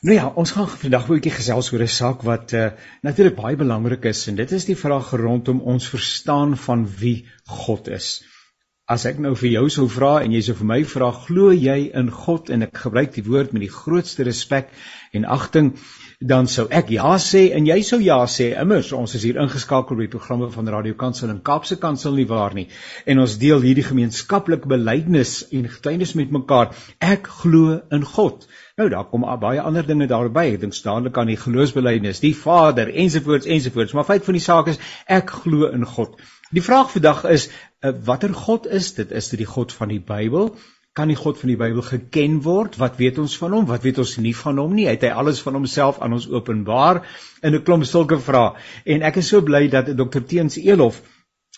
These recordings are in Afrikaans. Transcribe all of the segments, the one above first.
Nou ja, ons gaan vandag 'n bietjie gesels oor 'n saak wat uh, natuurlik baie belangrik is en dit is die vraag rondom ons verstaan van wie God is. As ek nou vir jou sou vra en jy sou vir my vra, glo jy in God en ek gebruik die woord met die grootste respek en agting, dan sou ek ja sê en jy sou ja sê. Immers, ons is hier ingeskakel by programme van Radio Kansel en Kaapse Kansel nie waar nie. En ons deel hierdie gemeenskaplike belydenis en getuienis met mekaar. Ek glo in God. Nou daar kom baie ander dinge daarby. Ek dink dadelik aan die geloofsbelijdenis, die Vader ensovoorts ensovoorts. Maar feit van die saak is ek glo in God. Die vraag vandag is uh, watter God is dit? Is dit die God van die Bybel? Kan die God van die Bybel geken word? Wat weet ons van hom? Wat weet ons nie van hom nie? Het hy alles van homself aan ons openbaar? In 'n klomp sulke vrae. En ek is so bly dat Dr Teens Elof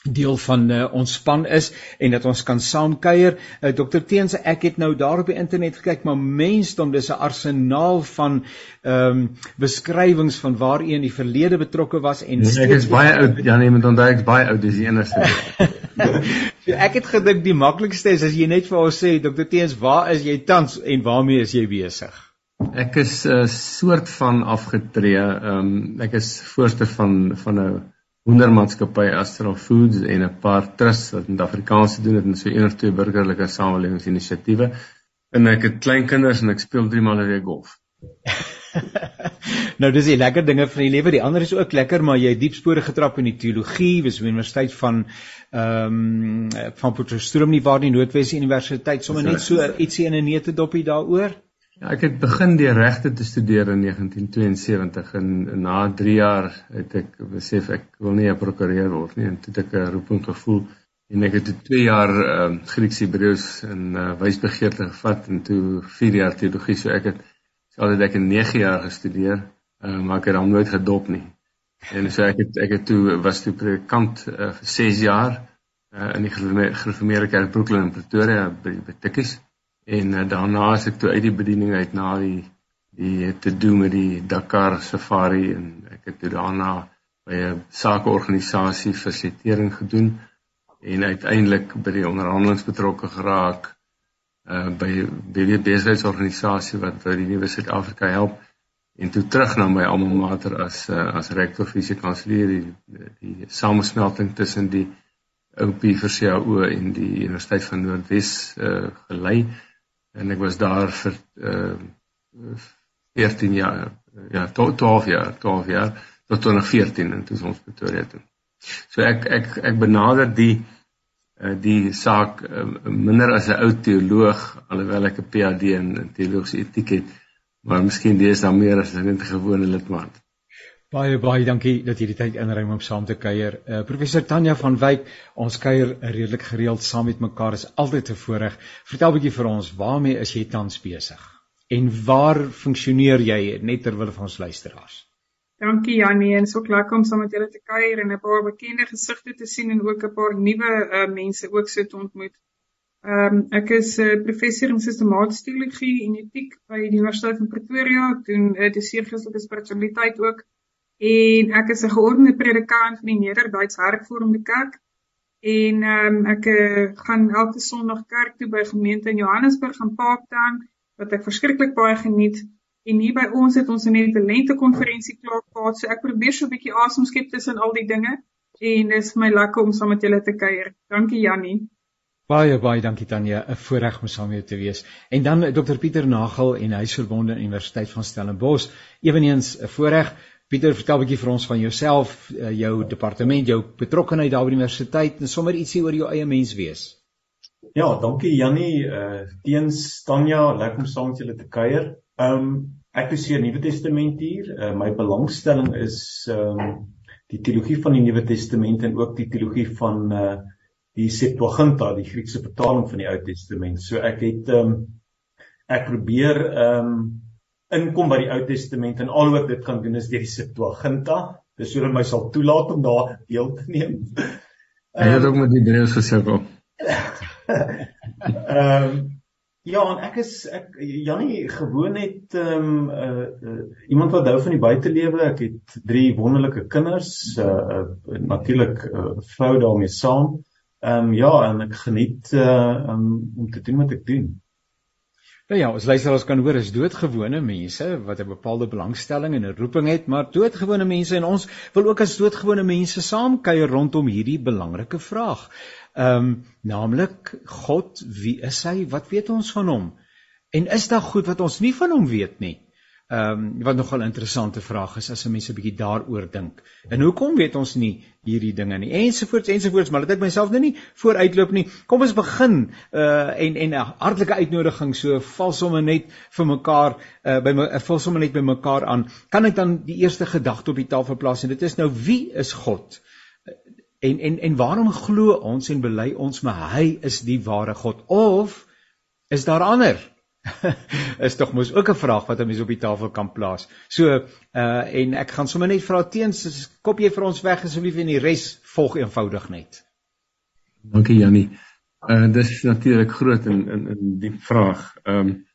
deel van uh, ons span is en dat ons kan saamkuier. Uh, Dr Teens, ek het nou daar op die internet gekyk, maar mensdom dis 'n arsenaal van ehm um, beskrywings van waar u in die verlede betrokke was en nee, ek is baie oud. Ja nee, met onthou ek is baie oud, dis die enigste. so ek het gedink die maklikste is as jy net vir ons sê Dr Teens, waar is jy tans en waarmee is jy besig? Ek is 'n uh, soort van afgetree. Ehm um, ek is voorsteur van van 'n hoendermaatskappy Astral Foods en 'n paar trusts wat in Afrikaans doen dit en so een of twee burgerlike samelewingsinisiatiewe. En ek het klein kinders en ek speel 3 maal 'n week golf. nou dis die lekker dinge van die lewe. Die ander is ook lekker, maar jy het diep spore getrap in die teologie, was by die universiteit van ehm um, van Potchefstroom nie waar die Noordwes Universiteit sommer net so ietsie in 'n neete dopie daaroor. Ja, ek het begin die regte te studeer in 1972 en na 3 jaar het ek besef ek wil nie 'n prokureur word nie en toe het ek 'n roeping gevoel en ek het 2 jaar uh, Grieks Hebreëus en uh, wysbegeerte gevat en toe 4 jaar teologie. So ek het so al het ek 9 jaar gestudeer uh, maar ek het hom nooit gedop nie. En so ek het ek het toe was toe predikant uh, vir 6 jaar uh, in die gereformeerde kerk Brooklyn in Pretoria by, by Tikkies en uh, daarna as ek toe uit die bediening uit na die die te doen met die Dakar Safari en ek het toe daarna by 'n sakeorganisasie fasilitering gedoen en uiteindelik by die onderhandelings betrokke geraak uh by die besigheidsorganisasie wat vir die nuwe Suid-Afrika help. En toe terug na my alma mater as uh, as rektor fisiekanselier die die samesmelting tussen die OP vir CAO en die Universiteit van Noordwes uh gelei en ek was daar vir uh 14 jaar ja 12 jaar 12 jaar tot 2014 en toe ons Pretoria toe. So ek ek ek benader die uh die saak uh, minder as 'n ou teoloog alhoewel ek 'n PhD in, in teologiese etiek het, maar miskien dis dan meer as 'n gewone lidmaat. Baie baie dankie dat jy die tyd inruim om saam te kuier. Uh, professor Tanya van Wyk, ons kuier redelik gereeld saam met mekaar. Is altyd 'n voorreg. Vertel 'n bietjie vir ons, waarmee is jy tans besig? En waar funksioneer jy net ter wille van ons luisteraars? Dankie Janie, en so lekker om saam met julle te kuier en 'n paar bekende gesigte te sien en ook 'n paar nuwe uh, mense ook so te ontmoet. Ehm um, ek is 'n uh, professor in sistematiese teologie en etiek by die Universiteit van Pretoria, doen uh, doseer Christelike spiritualiteit ook en ek is 'n geordende predikant van die Nederduits Hervormde Kerk en um, ek uh, gaan elke Sondag kerk toe by gemeente in Johannesburg en Parktown wat ek verskriklik baie geniet en hier by ons het ons 'n talente konferensie klaar gehad so ek probeer so 'n bietjie asem skep tussen al die dinge en dit is my lekker om saam met julle te kuier. Dankie Jannie. Baie baie dankie Tanya, 'n voorreg om saam met jou te wees. En dan Dr Pieter Nagel en hy is verbonde aan Universiteit van Stellenbosch. Eweneens 'n voorreg Pieter, vertel 'n bietjie vir ons van jouself, eh, jou departement, jou betrokkeheid daar by die universiteit en sommer ietsie oor jou eie mens wees. Ja, dankie Jannie, uh teens Tanya, lekker om saam met julle te kuier. Um ek is hier Nuwe Testament hier. Uh, my belangstelling is um die teologie van die Nuwe Testament en ook die teologie van uh die Septuaginta, die Griekse vertaling van die Ou Testament. So ek het um ek probeer um inkom by die Ou Testament en al wat dit kan doen is deur die Septuaginta. Dis sodat my sal toelaat om daar deel te neem. Hy het ook met die Hebreërs gesukkel. Ehm um, ja, en ek is ek Janie gewoon net ehm um, uh, uh, iemand wat hou van die buitelewe. Ek het drie wonderlike kinders, uh, uh natuurlik 'n uh, vrou daarmee saam. Ehm um, ja, en ek geniet uh um, om te doen wat ek doen. Nou ja, ons luisteraars kan hoor is doodgewone mense wat 'n bepaalde belangstelling en 'n roeping het, maar doodgewone mense en ons wil ook as doodgewone mense saamkuier rondom hierdie belangrike vraag. Ehm um, naamlik God, wie is hy? Wat weet ons van hom? En is daar goed wat ons nie van hom weet nie? Ehm um, wat nogal 'n interessante vraag is as 'n mens 'n bietjie daaroor dink. En hoekom weet ons nie hierdie dinge nie? Ensovoorts ensovoorts, maar dit ek myself nou nie vooruitloop nie. Kom ons begin uh en en 'n hartlike uitnodiging so val sommer net vir mekaar uh by my val sommer net by mekaar aan. Kan ek dan die eerste gedagte op die tafel plaas en dit is nou wie is God? En en en waarom glo ons en bely ons maar hy is die ware God of is daar ander? is tog mos ook 'n vraag wat 'n mens op die tafel kan plaas. So uh en ek gaan sommer net vra teens kop jy vir ons weg asseblief en die res volg eenvoudig net. Dankie Jannie. Uh dis natuurlik groot in in in die vraag. Ehm um,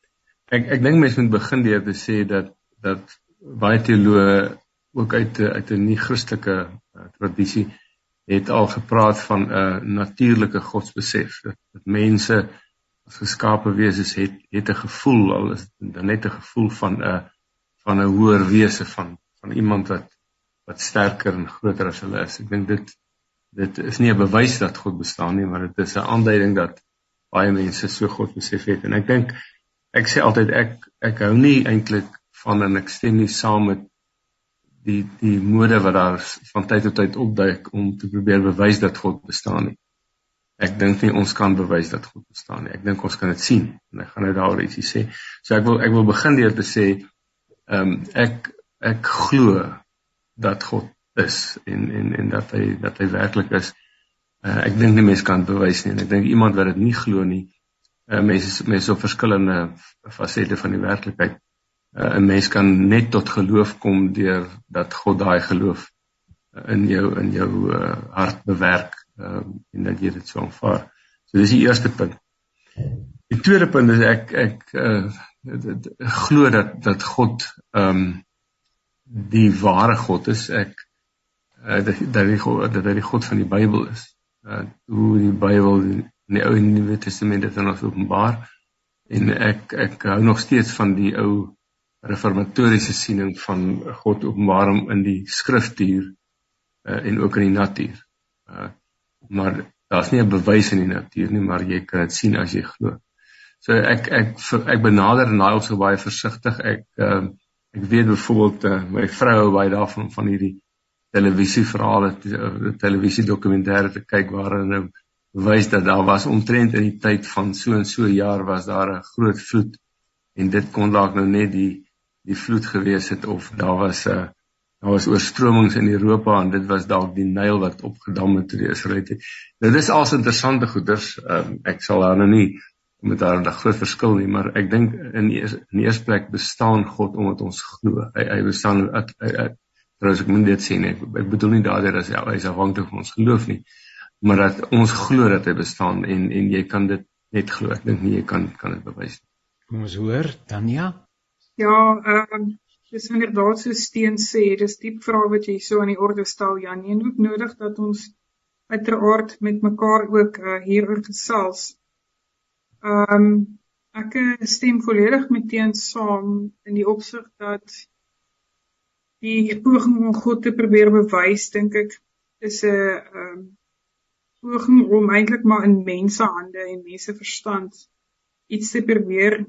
ek ek dink mense moet begin deur te sê dat dat baie teoloë ook uit uit 'n nie Christelike uh, tradisie het al gepraat van 'n uh, natuurlike godsbesef dat, dat mense geskape wese het het 'n gevoel al is dan net 'n gevoel van 'n van 'n hoër wese van van iemand wat wat sterker en groter as hulle is. Ek dink dit dit is nie 'n bewys dat God bestaan nie, maar dit is 'n aanduiding dat baie mense so God besef het en ek dink ek sê altyd ek ek hou nie eintlik van en ek stem nie saam met die die mode wat daar van tyd tot tyd opduik om te probeer bewys dat God bestaan nie. Ek dink nie ons kan bewys dat God bestaan nie. Ek dink ons kan dit sien en ek gaan nou daaroor ietsie sê. So ek wil ek wil begin deur te sê ehm um, ek ek glo dat God is en en en dat hy dat hy werklik is. Uh, ek dink nie mense kan bewys nie en ek dink iemand wat dit nie glo nie, uh, mense mense op verskillende fasette van die werklikheid. Uh, 'n Mens kan net tot geloof kom deur dat God daai geloof in jou in jou uh, hart bewerk um, en dat jy dit so aanvaar. So dis die eerste punt. Die tweede punt is ek ek uh, glo dat dat God ehm um, die ware God is. Ek uh, dat hy dat hy die God van die Bybel is. Uh hoe die Bybel in die Ou en Nuwe Testament dit aan ons openbaar en ek ek hou nog steeds van die ou reformatoriese siening van God openbaar hom in die skriftuur uh, en ook in die natuur. Uh maar daar's nie 'n bewys in die natuur nie, maar jy kan dit sien as jy glo. So ek ek ek benader en daai so baie versigtig. Ek uh, ek weet byvoorbeeld uh, my vrou baie daarvan van hierdie televisieverhale, uh, televisie dokumentêre te kyk waarin nou wys dat daar was omtrent in die tyd van so en so jaar was daar 'n groot vloed en dit kon dalk nou net die die vloed gewees het of daar was 'n Daar was oorstromings in Europa en dit was dalk die Nyl wat opgedam het toe die Israeliete. Nou dis als interessante goeders. Um, ek sal daar nou nie met daar 'n groot verskil nie, maar ek dink in die, in die eerste plek bestaan God omdat ons glo. Hy hy bestaan trouens ek moet dit sê nee, ek bedoel nie daardeur as hy is afhanklik van ons geloof nie, maar dat ons glo dat hy bestaan en en jy kan dit net glo. Ek dink nie jy kan kan dit bewys nie. Kom ons hoor, Tanya. Ja, ehm um, Dis inderdaad so steen sê, dis diep vrae wat jy so aan die orde stel Jan. En ook nodig dat ons uiteraard met mekaar ook uh, hieroor gesels. Ehm um, ek stem volledig met teens saam in die opsig dat die poging om God te probeer bewys, dink ek, is 'n ehm um, poging om eintlik maar in mense hande en mense verstand iets te probeer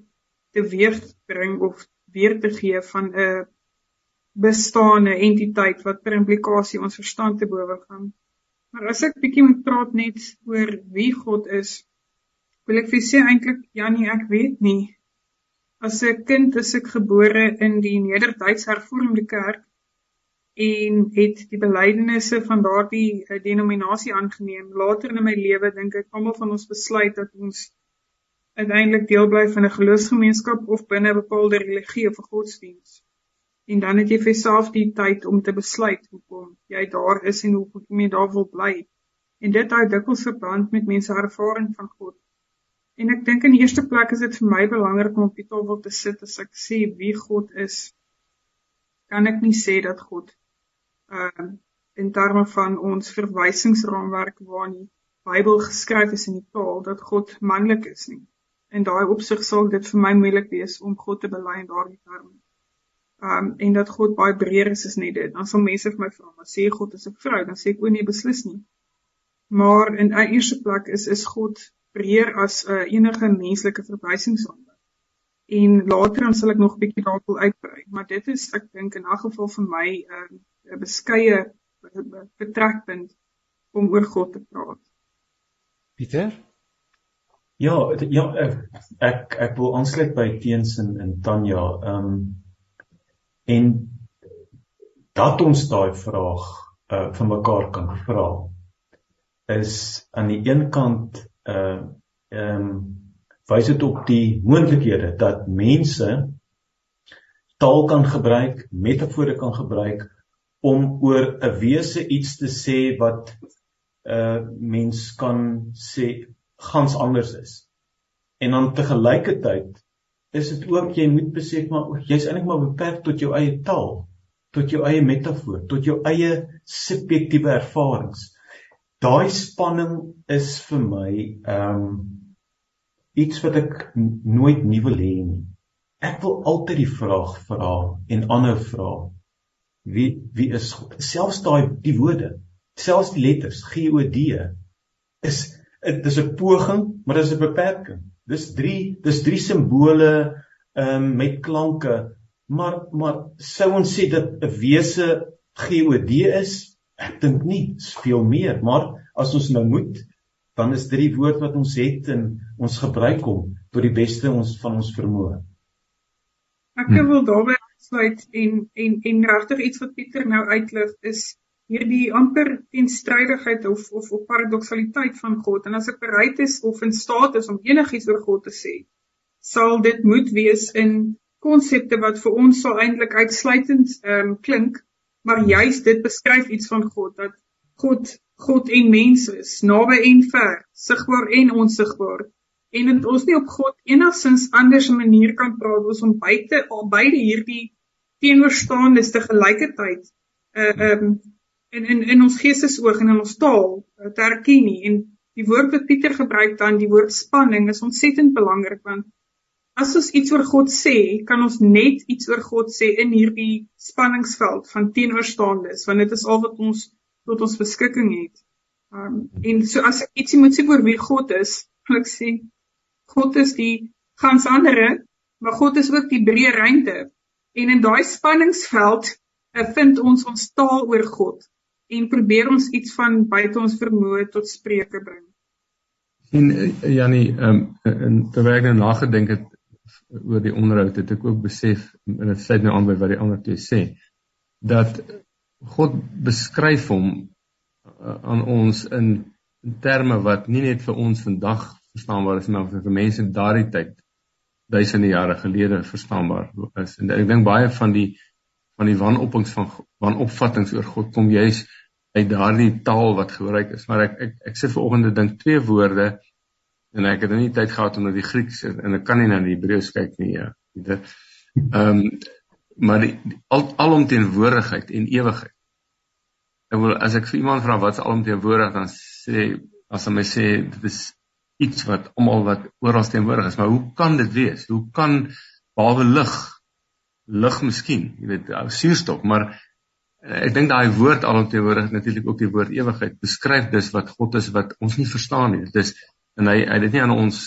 teweeg bring of weer te gee van 'n bestaande entiteit wat per implikasie ons verstand te bowe gaan. Maar as ek bietjie moet praat net oor wie God is, wil ek vir sê eintlik Janie, ek weet nie. As 'n kind is ek gebore in die Nederduits Hervormde Kerk en het die belydenisse van daardie eh, denominasie aangeneem. Later in my lewe dink ek almal van ons besluit dat ons uiteindelik deel bly van 'n geloofsgemeenskap of binne 'n bepaalde religie of 'n godsdiens. En dan het jy vir jouself die tyd om te besluit hoekom jy daar is en hoekom jy daar wil bly. En dit hou dikwels verband met mense ervaring van God. En ek dink in die eerste plek is dit vir my belangrik om op die tafel te sit as ek sê wie God is. Kan ek nie sê dat God ehm uh, in terme van ons verwysingsraamwerk waarin die Bybel geskryf is in die taal dat God manlik is nie In daai opsig sal dit vir my moeilik wees om God te bely in daardie terme. Um en dat God baie breër is as net dit. Dan sal mense vir my vra, "Maar sê God is 'n vrou?" Dan sê ek o nee, beslis nie. Maar in 'n eerste plek is is God breër as 'n uh, enige menslike verwysingsonde. En later dan sal ek nog 'n bietjie daarop wil uitbrei, maar dit is ek dink in 'n geval vir my 'n uh, 'n beskeie betrekpunt om oor God te praat. Pieter? Ja, ja ek ek, ek wil aansluit by Teens en, en Tanya. Ehm um, en dat ons daai vraag uh van mekaar kan vra is aan die een kant uh ehm um, wys dit op die moontlikhede dat mense taal kan gebruik, metafore kan gebruik om oor 'n wese iets te sê wat 'n uh, mens kan sê gans anders is. En dan te gelykertyd is dit ook jy moet besef maar jy's eintlik maar beperk tot jou eie taal, tot jou eie metafoor, tot jou eie subjektiewe ervarings. Daai spanning is vir my ehm um, iets wat ek nooit nie wil hê nie. Ek wil altyd die vraag vra en aanhou vra. Wie wie is God? Selfs daai die woorde, selfs die letters G O D is dit is 'n poging, maar dit is 'n beperking. Dis 3, dis 3 simbole ehm um, met klanke, maar maar sou ons sê dat 'n wese G O D is? Ek dink nie, dis veel meer, maar as ons nou moet, dan is dit die woord wat ons het en ons gebruik hom tot die beste ons van ons vermoë. Ek wil daarby sluit en en en regtig iets wat Pieter nou uitlig is hierdie amper teenstrydigheid of of of paradoksaliteit van God en as ek bereid is of in staat is om enigiets oor God te sê sal dit moet wees in konsepte wat vir ons sal eintlik uitsluitend ehm um, klink maar juist dit beskryf iets van God dat God God en mense is, naby en ver, sigbaar en onsigbaar. En dit ons nie op God enigsins anders 'n manier kan praat as om buite al beide hierdie teenoorstaandes te gelykertyd uh um in in in ons geestesoog en in ons taal uh, te erken nie. En die woord wat Pieter gebruik dan, die woord spanning is ontsettend belangrik want as ons iets oor God sê, kan ons net iets oor God sê in hierdie spanningsveld van teenoorstaandes, want dit is al wat ons tot ons beskikking het. Um en so as ek ietsie moet sê oor wie God is, wil ek sê God is die gans andere, maar God is ook die breë ruimte. En in daai spanningsveld uh, vind ons ons taal oor God en probeer ons iets van buite ons vermoë tot spreuke bring. En uh, Jannie, ehm um, terwyl ek nou nagedink het oor die onderhoud het ek ook besef en dit sluit nou aan by wat die ander twee sê dat God beskryf hom uh, aan ons in, in terme wat nie net vir ons vandag verstaanbaar is maar vir mense daardie tyd duisende jare gelede verstaanbaar is. En ek dink baie van die van die wanopings van wanopvattinge oor God kom juis uit daardie taal wat gebruik is. Maar ek ek ek sit vanoggend en dink twee woorde en ek het nou nie tyd gehad om na die Grieks en ek kan nie na die Hebreëus kyk nie. Ja. Ehm um, maar die, die al, alomteenwoordigheid en ewigheid. Ek wil as ek vir iemand vra wat is alomteenwoordig dan sê as hy my sê dit is iets wat almal wat oral teenwoordig is, maar hoe kan dit wees? Hoe kan behalwe lig lig miskien, jy weet, suurstof, maar eh, ek dink daai woord alomteenwoordig natuurlik ook die woord ewigheid beskryf dis wat God is wat ons nie verstaan nie. Dis en hy hy dit nie aan ons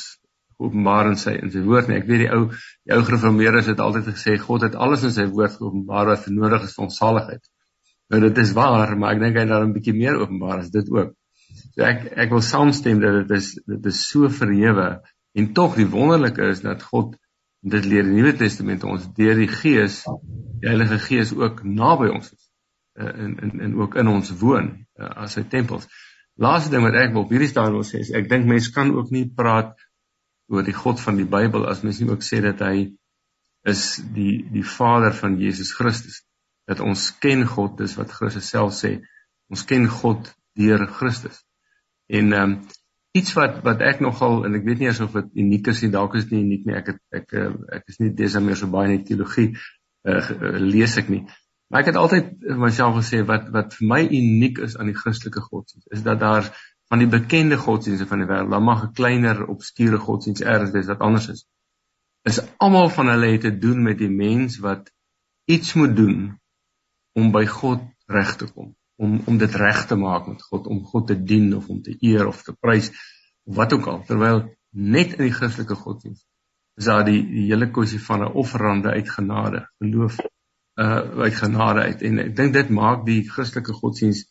openbaar in sy in sy woord nie. Ek weet die ou die ou gereformeerdes het altyd gesê God het alles in sy woord geopenbaar wat nodig is vir ons saligheid. Nou dit is waar, maar ek dink hy daar 'n bietjie meer openbaar as dit ook. So ek ek wil saamstem dat dit is dit is so verhewe en tog die wonderlike is dat God dit leer die Nuwe Testament ons deur die Gees, die Heilige Gees ook naby ons is eh, in in en ook in ons woon eh, as sy tempels. Laaste ding wat ek wil op hierdie stadium wil sê is ek dink mense kan ook nie praat oor die God van die Bybel as mens nie ook sê dat hy is die die Vader van Jesus Christus. Dat ons ken God, dis wat Christus self sê. Ons ken God deur Christus. En ehm iets wat wat ek nogal en ek weet nie of dit uniek is nie, dalk is dit nie uniek nie. Ek het ek ek, ek is nie desa meer so baie in teologie uh, lees ek nie. Maar ek het altyd vir myself gesê wat wat vir my uniek is aan die Christelike godsdienst is dat daar van die bekende godsdienste van die wêreld, dan mag 'n kleiner obskure godsdienst ergens wees wat anders is. Is almal van hulle het te doen met die mens wat iets moet doen om by God reg te kom, om om dit reg te maak met God, om God te dien of om te eer of te prys of wat ook al. Terwyl net in die Christelike godsdienst is daar die, die hele kwessie van 'n offerande uit genade, geloof uh uit genade uit en ek dink dit maak die Christelike godsdienst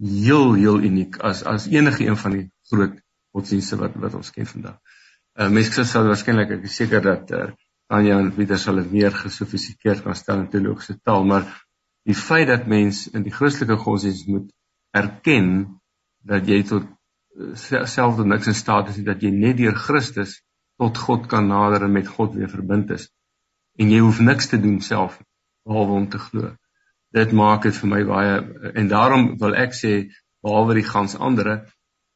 heel heel uniek as as enige een van die groot godsdienste wat wat ons ken vandag. Uh mense sal waarskynlik ek is seker dat uh Anja en Pieter sal dit meer gesofistikeerd kan stel in teologiese taal, maar die feit dat mens in die Christelike godsdienst moet erken dat jy tot uh, self tot niks in staat is dat jy net deur Christus tot God kan nader en met God weer verbind is. En jy hoef niks te doen self behalwe om te glo. Dit maak dit vir my baie en daarom wil ek sê behalwe die gans ander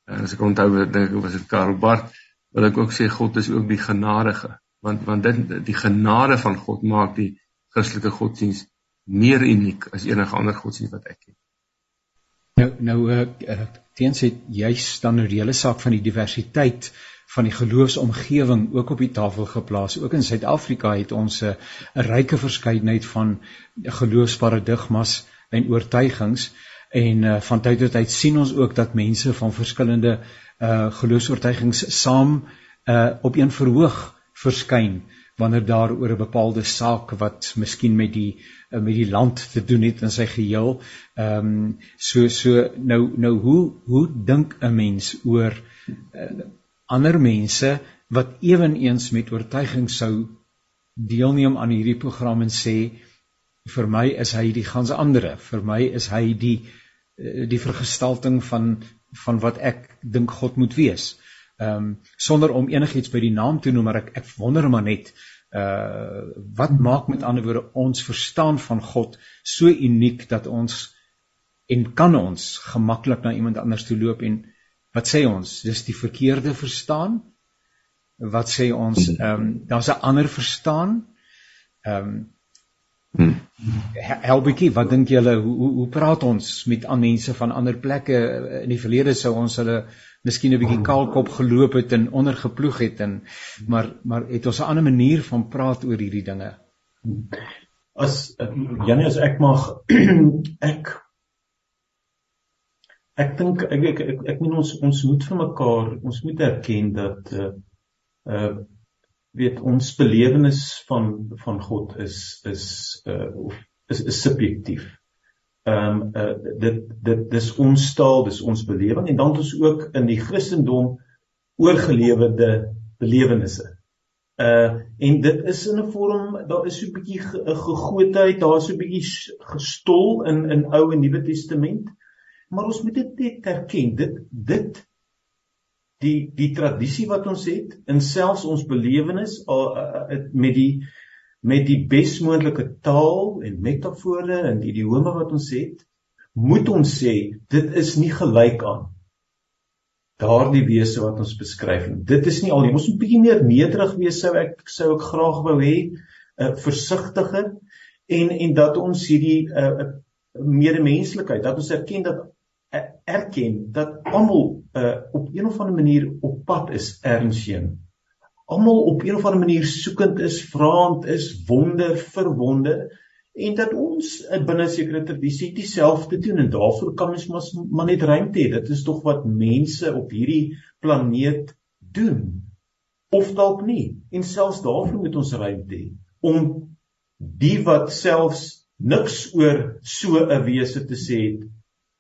as ek onthou dink ek was dit Karl Barth wil ek ook sê God is ook die genadige. Want want dit die genade van God maak die Christelike godsdienst meer uniek as enige ander godsdienst wat ek ken. Nou nou ek uh, teens het juist dan nou die hele saak van die diversiteit van die geloofsomgewing ook op die tafel geplaas. Ook in Suid-Afrika het ons 'n 'n ryke verskeidenheid van geloofsparadigmas en oortuigings en uh, van tyd tot tyd sien ons ook dat mense van verskillende uh geloofsoortuigings saam uh op een verhoog verskyn wanneer daar oor 'n bepaalde saak wat miskien met die met die land te doen het in sy geheel. Ehm um, so so nou nou hoe hoe dink 'n mens oor uh, ander mense wat ewenigs met oortuiging sou deelneem aan hierdie program en sê vir my is hy die gans ander vir my is hy die eh, die vergestalting van van wat ek dink God moet wees. Ehm um, sonder om enigiets by die naam te noem maar ek ek wonder maar net uh wat maak met ander woorde ons verstaan van God so uniek dat ons en kan ons gemaklik na iemand anders toe loop en Wat sê ons? Dis die verkeerde verstaan. Wat sê ons? Ehm um, daar's 'n ander verstaan. Ehm um, Helbietjie, wat dink julle hoe, hoe hoe praat ons met aan mense van ander plekke in die verlede sou ons hulle miskien 'n bietjie kaalkop geloop het en ondergeploeg het en maar maar het ons 'n ander manier van praat oor hierdie dinge. As Janie as ek mag ek Ek dink ek ek ek, ek meen ons ons moet vir mekaar ons moet erken dat uh uh weet ons belewenis van van God is is uh is is subjektief. Ehm um, uh dit dit dis ons taal, dis ons belewing en dan het ons ook in die Christendom oorgelewerde belewennisse. Uh en dit is in 'n vorm daar is so 'n bietjie gegoedheid, daar's so 'n bietjie gestol in in Ou en Nuwe Testament. Maar ons moet dit net erken dit dit die die tradisie wat ons het in selfs ons belewenis met die met die besmoontlike taal en metafore en die idiome wat ons het moet ons sê dit is nie gelyk aan daardie wese wat ons beskryf nie. Dit is nie al ons moet bietjie meer nederig wees sou ek sou ek graag wou hê uh, versigtiger en en dat ons hierdie uh, medemenslikheid dat ons erken dat erken dat almal uh, op een of ander manier op pad is ernsien. Almal op een of ander manier soekend is, vraend is, wonder verwonder en dat ons uh, binne sekere tradisie dieselfde doen en daarvoor kan ons mas, maar net ruimte hê. Dit is tog wat mense op hierdie planeet doen. Of dalk nie. En selfs daarvoor moet ons ruimte hê om die wat selfs niks oor so 'n wese te sê het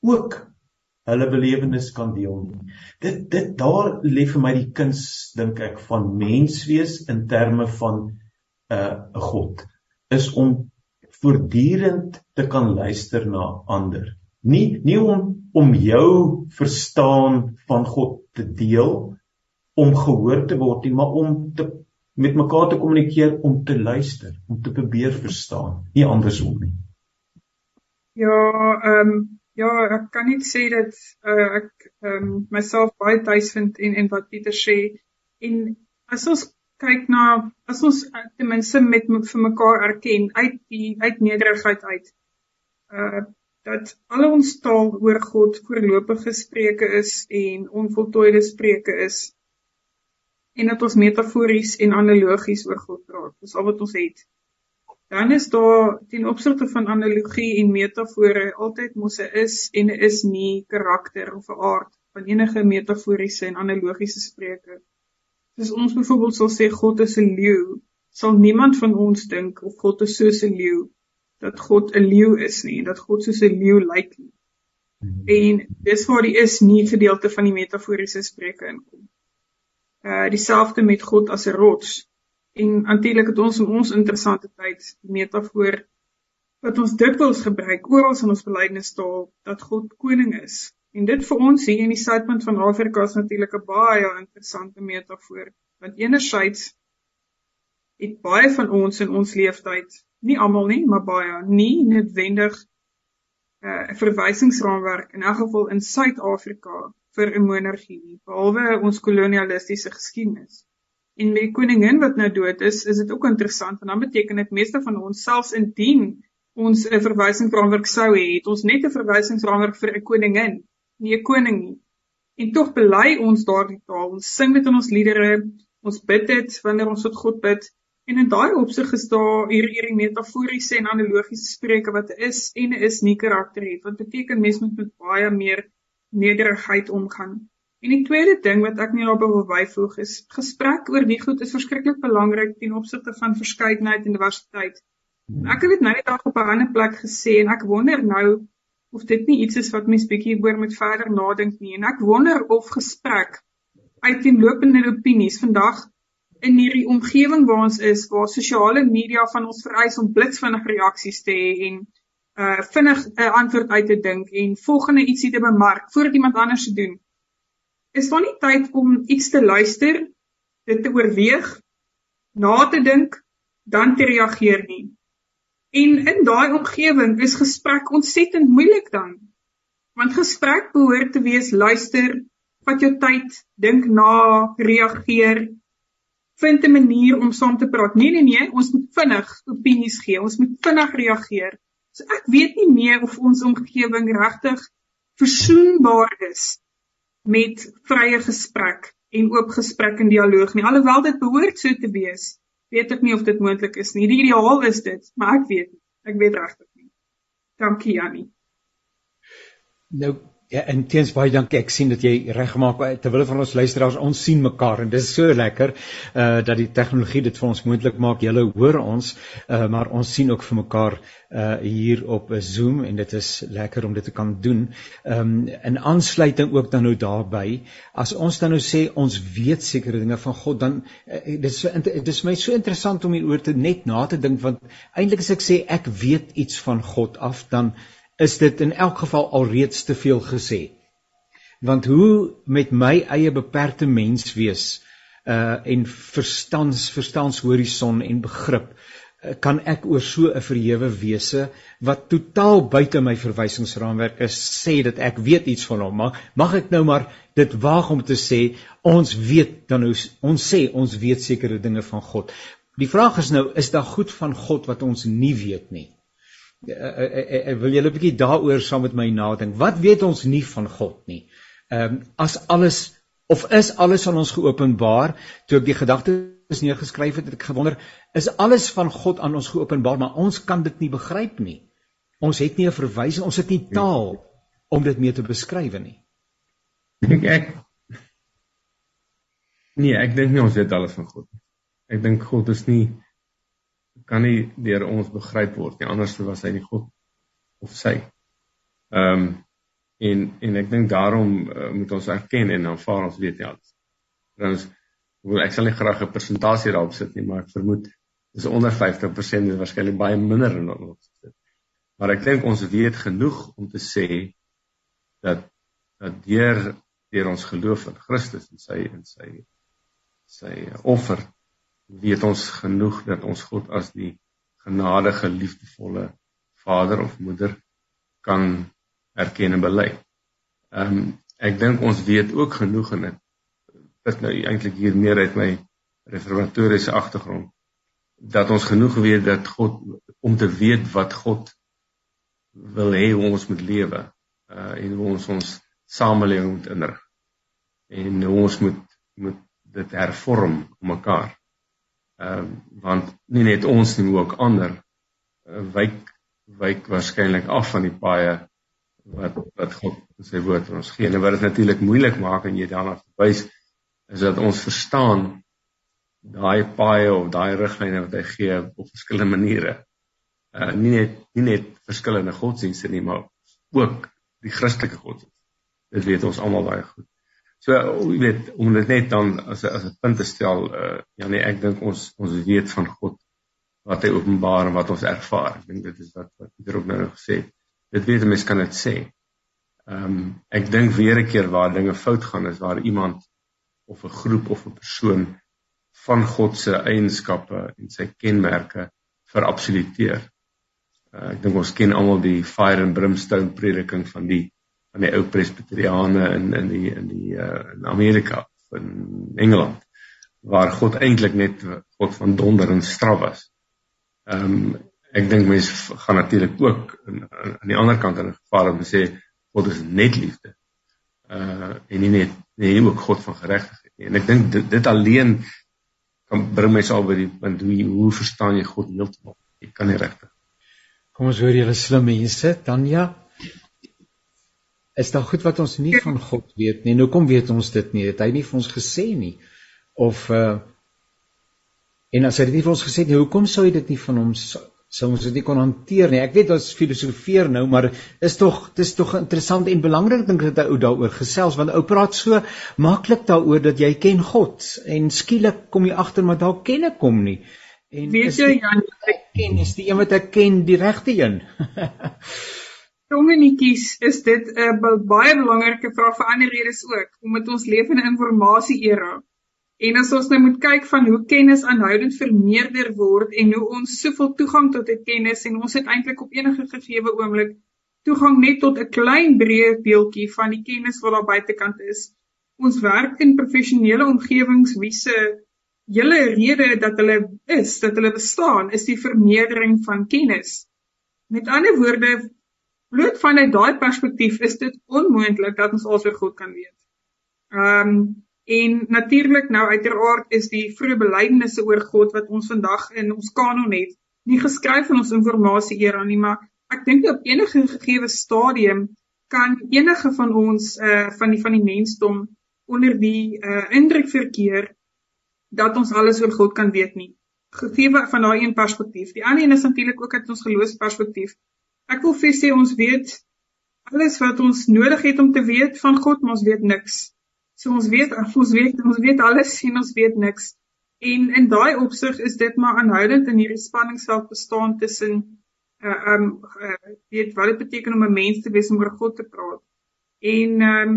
ook hulle belewenis kan deel nie. Dit dit daar lê vir my die kuns dink ek van menswees in terme van 'n uh, God is om voortdurend te kan luister na ander. Nie nie om om jou verstaan van God te deel om gehoor te word nie, maar om te met mekaar te kommunikeer om te luister, om te probeer verstaan, nie andersom nie. Ja, ehm um, Ja, ek kan net sê dat uh, ek um, myself baie tuis vind en en wat Pieter sê en as ons kyk na as ons uh, ten minste met vir mekaar erken uit die uit nederigheid uit. Uh dat al ons taal oor God voorlopige spreuke is en onvoltooide spreuke is en dat ons metafories en analogies oor God praat. Dis al wat ons het. Dan is daar ten opsigte van analogie en metafore altyd mos 'n is en 'n is nie karakter of 'n aard van enige metaforiese en analogiese spreuke. Soos ons byvoorbeeld sal sê God is 'n leeu, sal niemand van ons dink of God is soos 'n leeu dat God 'n leeu is nie en dat God soos 'n leeu lyk nie. En dis waar die is nie gedeelte van die metaforiese spreuke inkom. Uh dieselfde met God as 'n rots En natuurlik het ons in ons interessante tyd die metafoor wat ons dikwels gebruik oral in ons belydenisstal dat God koning is. En dit vir ons hier in die suidpunt van Afrika is natuurlik 'n baie interessante metafoor want enerzijds het baie van ons in ons leeftyd, nie almal nie, maar baie nie noodwendig uh, 'n uh, verwysingsraamwerk in elk geval in Suid-Afrika vir 'n monargie nie, behalwe ons kolonialistiese geskiedenis. En met die koningin wat nou dood is, is dit ook interessant want dan beteken dit meeste van ons selfs indien ons 'n verwysingsraamwerk sou hê, het ons net 'n verwysingsraamwerk vir 'n koningin, nie 'n koning nie. En tog bely ons daardie taal. Ons sing dit in ons liedere, ons bid dit wanneer ons tot God bid. En in daai opsig is daar hier hierdie metaforiese en analogiese spreuke wat is en is nie karakter het. Wat beteken mense moet met baie meer nederigheid omgaan. En die tweede ding wat ek nie daarby wil byvoeg is gesprek oor wie goed is verskriklik belangrik ten opsigte van verskeidenheid en diversiteit. Ek het dit nou net op 'n ander plek gesê en ek wonder nou of dit nie iets is wat mens bietjie oor moet verder nadink nie en ek wonder of gesprek uiteenlopende opinies vandag in hierdie omgewing waar ons is waar sosiale media van ons vereis om blitsvinnige reaksies te hê en uh vinnig 'n uh, antwoord uit te dink en volgende ietsie te bemark voordat iemand anders dit doen is daar nie tyd om iets te luister, dit te oorweeg, na te dink, dan te reageer nie. En in daai omgewing is gesprek ontsettend moeilik dan. Want gesprek behoort te wees luister, vat jou tyd, dink na, reageer, vind 'n manier om saam te praat. Nee nee nee, ons moet vinnig opinies gee, ons moet vinnig reageer. So ek weet nie meer of ons omgewing regtig versoenbaar is met vrye gesprek en oop gesprek en dialoog nie. Alhoewel dit behoort so te wees, weet ek nie of dit moontlik is nie. Die ideaal is dit, maar ek weet nie. Ek weet regtig nie. Dankie Jannie. Nou Ja, en teens baie dankie. Ek sien dat jy reggemaak terwyl van ons luisteraars ons sien mekaar en dis so lekker uh dat die tegnologie dit vir ons moontlik maak. Julle hoor ons, uh maar ons sien ook vir mekaar uh hier op Zoom en dit is lekker om dit te kan doen. Um in aansluiting ook dan nou daarbey, as ons dan nou sê ons weet sekere dinge van God, dan uh, dit is so dit is my so interessant om hieroor te net na te dink want eintlik as ek sê ek weet iets van God af, dan is dit in elk geval alreeds te veel gesê. Want hoe met my eie beperkte menswees uh en verstands verstandshorison en begrip uh, kan ek oor so 'n verhewe wese wat totaal buite my verwysingsraamwerk is sê dat ek weet iets van hom maar mag ek nou maar dit waag om te sê ons weet dan ons, ons sê ons weet sekere dinge van God. Die vraag is nou is daar goed van God wat ons nie weet nie ek, ek, ek wil julle 'n bietjie daaroor saam met my nadink. Wat weet ons nie van God nie? Ehm um, as alles of is alles aan ons geopenbaar? Toe ek die gedagtes neergeskryf het, het ek gewonder, is alles van God aan ons geopenbaar, maar ons kan dit nie begryp nie. Ons het nie 'n verwysing, ons het nie taal om dit mee te beskryf nie. Dink ek Nee, ek dink nie ons weet alles van God nie. Ek dink God is nie kan nie deur ons begryp word nie anders was hy nie God of sy. Ehm um, en en ek dink daarom uh, moet ons erken en aanvaar ons weet nie alles. Trouwens wil ek sal nie graag 'n persentasie daarop sit nie, maar ek vermoed dis onder 50% is waarskynlik baie minder in ons sit. Maar ek dink ons weet genoeg om te sê dat dat deur deur ons geloof in Christus en sy en sy sy offer weet ons genoeg dat ons God as die genadige liefdevolle vader of moeder kan erken en bely. Ehm um, ek dink ons weet ook genoeg en dit is nou eintlik hier meer uit my reformatoriese agtergrond dat ons genoeg weet dat God om te weet wat God wil hê ons moet lewe uh en hoe ons ons samelewing moet inrig en hoe ons moet moet dit hervorm mekaar. Ehm uh, want nie net ons nie, ook ander uh, wyk wyk waarskynlik af van die paaie wat wat God in sy woord vir ons gee. En wat dit natuurlik moeilik maak en jy daarna verwys is dat ons verstaan daai paaie of daai riglyne wat hy gee op verskillende maniere. Uh nie net nie net verskillende godsdienste nie, maar ook die Christelike godsdienst. Dit weet ons almal baie goed. So jy weet om dit net dan as as 'n punt te stel, uh ja nee, ek dink ons ons weet van God wat hy openbaar en wat ons ervaar. Ek dink dit is wat wat Pieter ook nou gesê het. Dit weet 'n mens kan dit sê. Ehm um, ek dink weer 'n keer waar dinge fout gaan is waar iemand of 'n groep of 'n persoon van God se eienskappe en sy kenmerke verabsoluteer. Uh, ek dink ons ken almal die fire and brimstone prediking van die van die ou presbiteriane in in die in die uh, in Amerika in Engeland waar God eintlik net God van donder en straf was. Ehm um, ek dink mense gaan natuurlik ook aan die ander kant in gevaar om te sê God is net liefde. Uh en nie net nie ook God van geregtigheid nie. En ek dink dit, dit alleen kan bring my sal by die punt hoe hoe verstaan jy God heeltemal? Jy kan nie regtig. Kom ons hoor julle slim mense, Tanya is daar goed wat ons nie van God weet nie. Nou kom weet ons dit nie. Het hy nie vir ons gesê nie? Of uh en as hy dit nie vir ons gesê het nie, hoekom sou hy dit nie van hom sou ons dit nie kon hanteer nie? Ek weet ons filosofeer nou, maar is tog dis tog interessant en belangrik dink ek dat ou daaroor gesels want ou praat so maklik daaroor dat jy ken God en skielik kom jy agter maar dalk ken ek hom nie. En weet jy Jan, ek ken is die een wat ek ken die regte een. jongetjies is dit 'n uh, baie belangrike vraag vir ander redes ook omdat ons leef in 'n informasie era. En as ons nou moet kyk van hoe kennis aanhoudend vermeerder word en hoe ons soveel toegang tot dit kennis en ons het eintlik op enige gegee oomblik toegang net tot 'n klein breë deeltjie van die kennis wat daar buitekant is. Ons werk in professionele omgewings wie se hele rede dat hulle is, dat hulle bestaan, is die vermeerdering van kennis. Met ander woorde, bloot vanuit daai perspektief is dit onmoontlik dat ons alsoos God kan weet. Ehm um, en natuurlik nou uiteraard is die vroeë belydenisse oor God wat ons vandag in ons kanon het, nie geskryf in ons informasie era nie, maar ek dink op enige gegee stadium kan enige van ons uh van die van die mensdom onder die uh indruk verkeer dat ons alles oor God kan weet nie. Gegee van daai een perspektief. Die ander een is natuurlik ook uit ons geloofsperspektief Ek wil vir sê ons weet alles wat ons nodig het om te weet van God, maar ons weet niks. So ons weet ons weet ons weet alles en ons weet niks. En in daai opsig is dit maar aanhoudend in hierdie spanningsveld bestaan tussen uh um uh, weet wat dit beteken om 'n mens te wees om oor God te praat. En um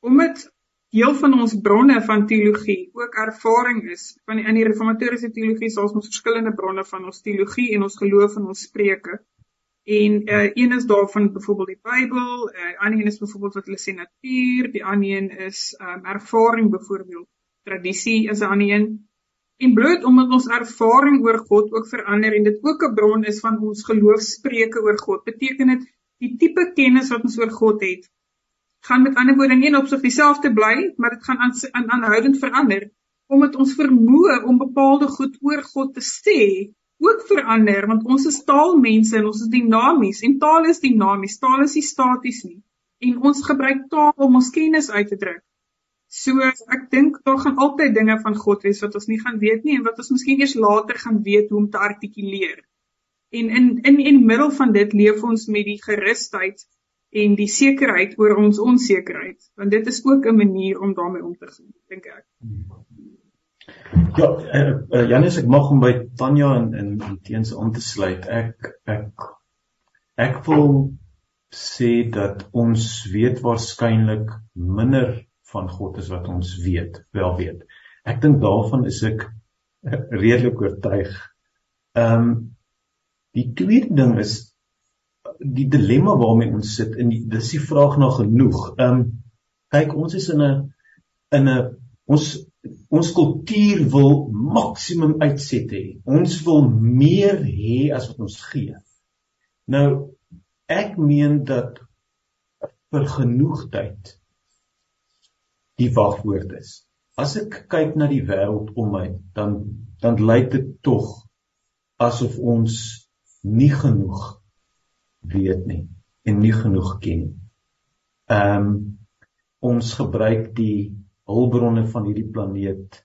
omdat deel van ons bronne van teologie ook ervaring is van in die reformatoriese teologie, so ons verskillende bronne van ons teologie en ons geloof en ons spreuke. En uh, een is daarvan byvoorbeeld die Bybel, 'n uh, eh, ander een is byvoorbeeld wat hulle sê natuur, die ander een is um, ervaring byvoorbeeld. Tradisie is 'n ander een. En bloot omdat ons ervaring oor God ook verander en dit ook 'n bron is van ons geloofspreuke oor God, beteken dit die tipe kennis wat ons oor God het, gaan met ander woorde in opsig dieselfde bly, maar dit gaan aan aan aanhoudend verander omdat ons vermoë om bepaalde goed oor God te sê ook verander want ons is taalmense en ons is dinamies en taal is dinamies, taal is nie staties nie. En ons gebruik taal om ons kennis uit te druk. So ek dink daar gaan altyd dinge van God wees wat ons nie gaan weet nie en wat ons miskien eers later gaan weet hoe om te artikuleer. En in in in middel van dit leef ons met die gerusheid en die sekerheid oor ons onsekerheid want dit is ook 'n manier om daarmee om te gaan dink ek. Ja, uh, uh, Janus, ek mag hom by Tanya en en, en teens aan te sluit. Ek ek ek wil sê dat ons weet waarskynlik minder van God as wat ons weet, wel weet. Ek dink daarvan is ek redelik oortuig. Ehm um, die tweede ding is die dilemma waarmee ons sit in die dis die vraag na genoeg. Ehm um, kyk, ons is in 'n in 'n ons ons kultuur wil maksimum uitset hê. Ons wil meer hê as wat ons gee. Nou ek meen dat vir genoegdheid die wagwoord is. As ek kyk na die wêreld om my, dan dan lyk dit tog asof ons nie genoeg weet nie en nie genoeg ken nie. Ehm um, ons gebruik die hulpbronne van hierdie planeet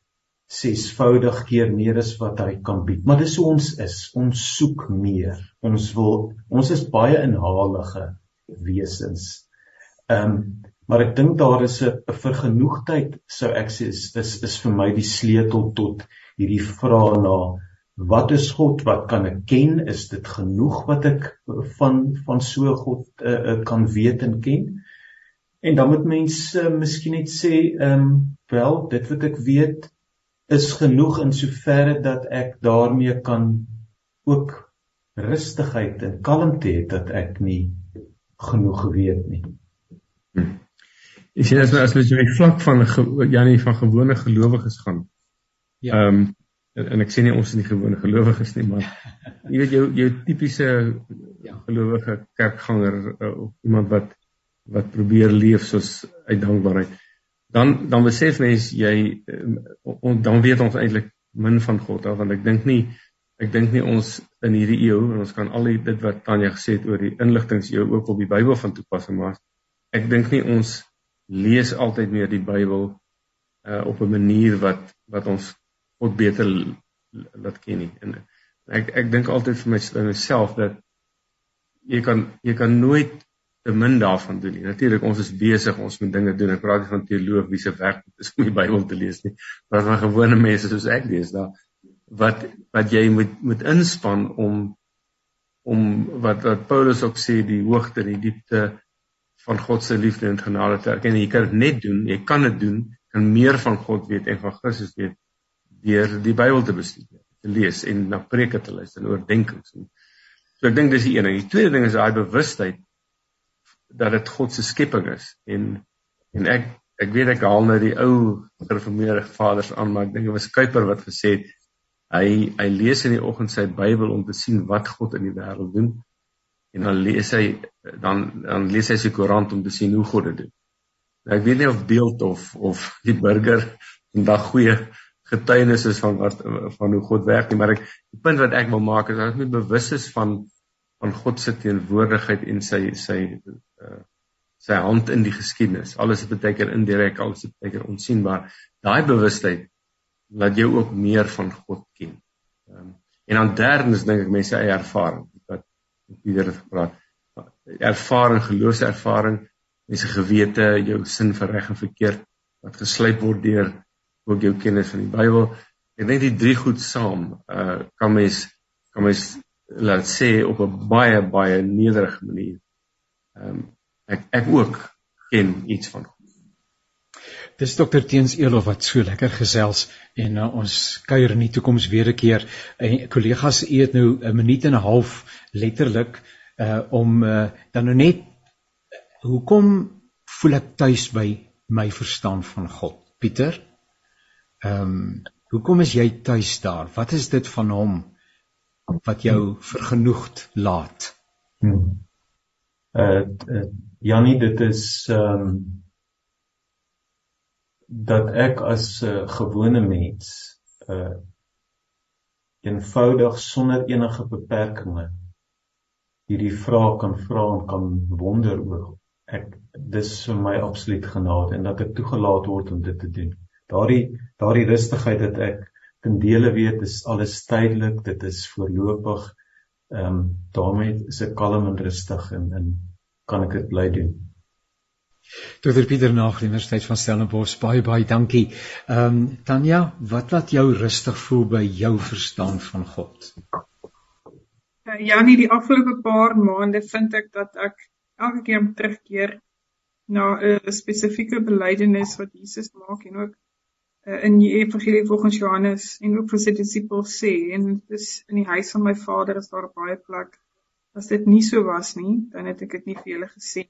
sesvoudig keer meer as wat hy kan bied. Maar dis hoe ons is. Ons soek meer. Ons wil ons is baie inhalige wesens. Ehm um, maar ek dink daar is 'n vergenoegdheid sou ek sê is, is is vir my die sleutel tot hierdie vraag na wat is God? Wat kan ek ken? Is dit genoeg wat ek van van so God uh, kan weet en ken? En dan moet mense uh, miskien net sê ehm um, wel dit wat ek weet is genoeg in soverre dat ek daarmee kan ook rustigheid en kalmte hê dat ek nie genoeg weet nie. Hmm. Is jy as nou as jy op die vlak van Janie van gewone gelowiges gaan? Ja. Ehm um, en, en ek sê nie ons is nie gewone gelowiges nie, maar jy weet jou jou tipiese ja. gelowige kerkganger uh, of iemand wat wat probeer leef soos uit dankbaarheid. Dan dan besef mens jy uh, dan weet ons eintlik min van God af want ek dink nie ek dink nie ons in hierdie eeu en ons kan al die dit wat Tanya gesê het oor die inligtingseeu ook op die Bybel van toepassing maak. Ek dink nie ons lees altyd meer die Bybel uh op 'n manier wat wat ons God beter laat ken nie. En ek ek dink altyd vir myself dat jy kan jy kan nooit te min daarvan doen nie. Natuurlik ons is besig, ons moet dinge doen. Ek praat nie van teoloog wie se werk is om die Bybel te lees nie. Maar van gewone mense soos ek lees daar wat wat jy moet moet inspann om om wat wat Paulus ook sê die hoogte en die diepte van God se liefde en genade te erken. Jy kan dit net doen, jy kan dit doen, kan meer van God weet en van Christus weet deur die Bybel te bestudeer, te lees en na preke te luister en oordeenkings. So ek dink dis die een ding. Die tweede ding is daai bewustheid dat dit God se skepping is en en ek ek weet ek haal nou die ou gereformeerde vaders aan maar ek dink dit was Kuiper wat gesê het hy hy lees in die oggend sy Bybel om te sien wat God in die wêreld doen en dan lees hy dan dan lees hy sy koerant om te sien hoe God dit doen. Nou, ek weet nie of beeld of of die burger vandag goeie getuienis is van wat van hoe God werk nie, maar ek die punt wat ek wil maak is dat ons moet bewus is van van God se teenwoordigheid en sy sy uh, sy hand in die geskiedenis. Alles is baie keer indirek, alles is baie keer onsigbaar. Daai bewustheid laat jou ook meer van God ken. Um, en dan derdens dink ek mense eie ervaring met Pieter het gepraat. Ervaring, geloofservaring, mense gewete, jou sin vir reg en verkeerd wat geslyp word deur ook jou kennis van die Bybel. Ek dink die drie goed saam, uh kan mens kan mens laat sê op 'n baie baie nederige manier. Ehm um, ek ek ook ken iets van Dis dokter Teens Elof wat so lekker gesels en uh, ons kuier in die toekoms weer 'n keer. En kollegas, u het nou 'n minuut en 'n half letterlik uh om uh, dan nou net hoekom voel ek tuis by my verstaan van God? Pieter. Ehm um, hoekom is jy tuis daar? Wat is dit van hom wat jou vergenoegd laat? Hmm. Uh, uh Janie, dit is ehm um, dat ek as 'n uh, gewone mens uh eenvoudig sonder enige beperkings hierdie vraag kan vra en kan wonder oor ek dis vir my absoluut genade en dat ek toegelaat word om dit te doen. Daardie daardie rustigheid dat ek ten dele weet is alles tydelik, dit is voorlopig. Ehm um, daarmee is ek kalm en rustig en en kan ek dit bly doen. Dr Pieter Nagel Universiteit van Stellenbosch baie baie dankie. Ehm um, Tanya, wat laat jou rustig voel by jou verstaan van God? Uh, ja, nie die afgelope paar maande vind ek dat ek elke keer terugkeer na 'n spesifieke belydenis wat Jesus maak en ook in die evangelie volgens Johannes en ook vir sy disippels sê en dit is in die huis van my Vader is daar baie plek. As dit nie so was nie, dan het ek dit nie vir julle gesê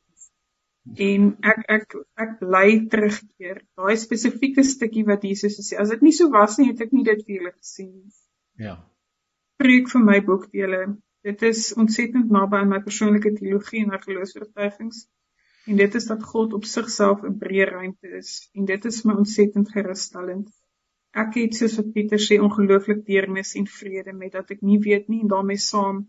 en ek ek ek bly terugkeer. Daai spesifieke stukkie wat Jesus sê as dit nie so was nie het ek nie dit vir julle gesien nie. Ja. Preek vir my boekdele. Dit is ontsettend naby aan my persoonlike teologie en my geloofsvertuigings. En dit is dat God op sigself 'n breë ruimte is en dit is my ontsettend gerusstellend. Ek het soos wat Pieter sê ongelooflik deernis en vrede met dat ek nie weet nie en daarmee saam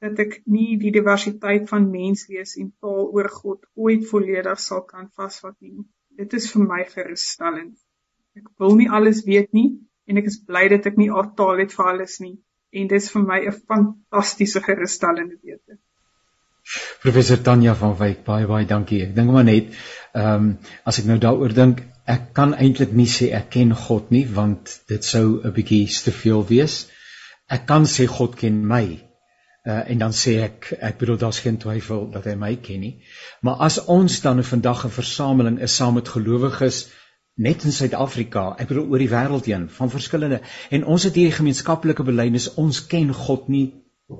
dat ek nie die diversiteit van menswees en taal oor God ooit volledig sal kan vasvat nie. Dit is vir my gerusstellend. Ek wil nie alles weet nie en ek is bly dat ek nie al taal het vir alles nie en dit is vir my 'n fantastiese gerusstellende wete. Professor Tanya van Wyk, baie baie dankie. Ek dink maar net ehm um, as ek nou daaroor dink, ek kan eintlik nie sê ek ken God nie want dit sou 'n bietjie te veel wees. Ek kan sê God ken my. Uh, en dan sê ek ek bedoel daar's geen twyfel dat hy my ken nie. Maar as ons dan 'n vandag 'n versameling is saam met gelowiges net in Suid-Afrika, ek bedoel oor die wêreld heen van verskillende en ons het hierdie gemeenskaplike belydenis, ons ken God nie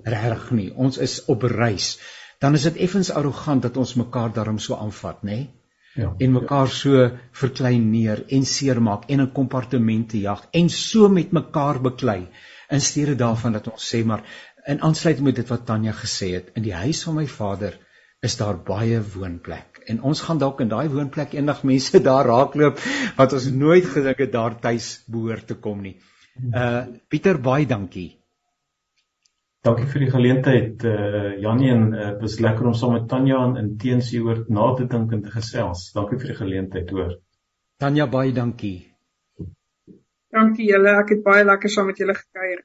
reg nie. Ons is op reis. Dan is dit effens arrogant dat ons mekaar daarom so aanvat, nê? Ja. En mekaar so verklein neer en seermaak en in kompartemente jag en so met mekaar beklei in steede daarvan dat ons sê maar in aansluiting met dit wat Tanya gesê het, in die huis van my Vader is daar baie woonplek en ons gaan dalk in daai woonplek eendag mense daar raakloop wat ons nooit gedink het daar tuis behoort te kom nie. Uh Pieter baie dankie. Dankie vir die geleentheid uh Janie en uh, dit was lekker om saam met Tanya en teens hieroor na te dink en te gesels. Dankie vir die geleentheid hoor. Tanya baie dankie. Dankie julle, ek het baie lekker saam met julle gekuier.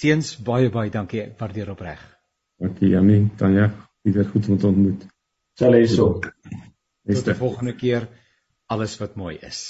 Teens baie baie dankie, ek waardeer opreg. Dankie Janie, Tanya weer goed om te ontmoet. Sal hy so. Tot die volgende keer alles wat mooi is.